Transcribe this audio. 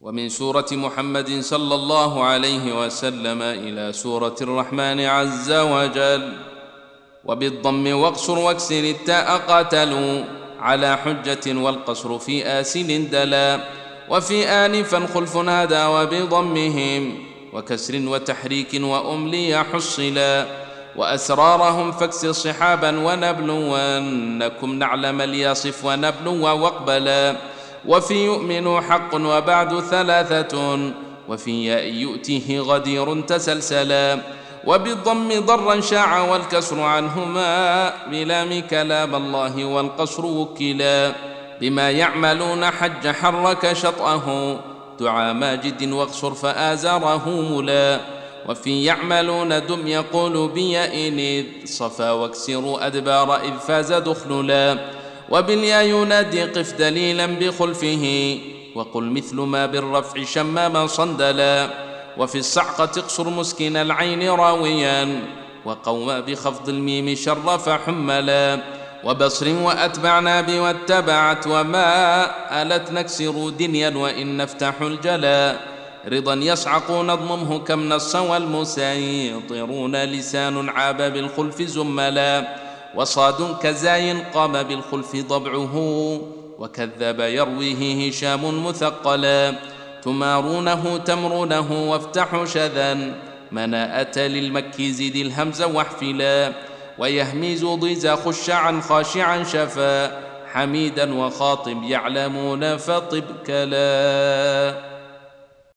ومن سورة محمد صلى الله عليه وسلم إلى سورة الرحمن عز وجل. وبالضم واقصر واكسر التاء قاتلوا على حجة والقصر في آسل دلا. وفي آنفا خلف هدى وبضمهم وكسر وتحريك وأملي حصلا وأسرارهم فاكسر صحابا ونبلونكم نعلم ليصف ونبلو واقبلا وفي يؤمن حق وبعد ثلاثة وفي ياء يؤته غدير تسلسلا. وبالضم ضرا شاع والكسر عنهما بلام كلام الله والقصر وكلا. بما يعملون حج حرك شطأه دعا ماجد واقصر فآزره ملا. وفي يعملون دم يقول بيئن إذ صفا واكسروا أدبار إذ فاز دخللا. وباليا ينادي قف دليلا بخلفه وقل مثل ما بالرفع شماما صندلا وفي الصعقة اقصر مسكن العين راويا وقوم بخفض الميم شرف حملا وبصر وأتبعنا بي واتبعت وما ألت نكسر دنيا وإن نفتح الجلا. رضا يصعقون اضممه كم نص والمسيطرون لسان عاب بالخلف زملا. وصاد كزاي قام بالخلف ضبعه وكذب يرويه هشام مثقلا تمارونه تمرونه وافتحوا شذا مناءة للمكي زد الهمز واحفلا ويهميز ضيزا خشعا خاشعا شفا حميدا وخاطب يعلمون فطب كلا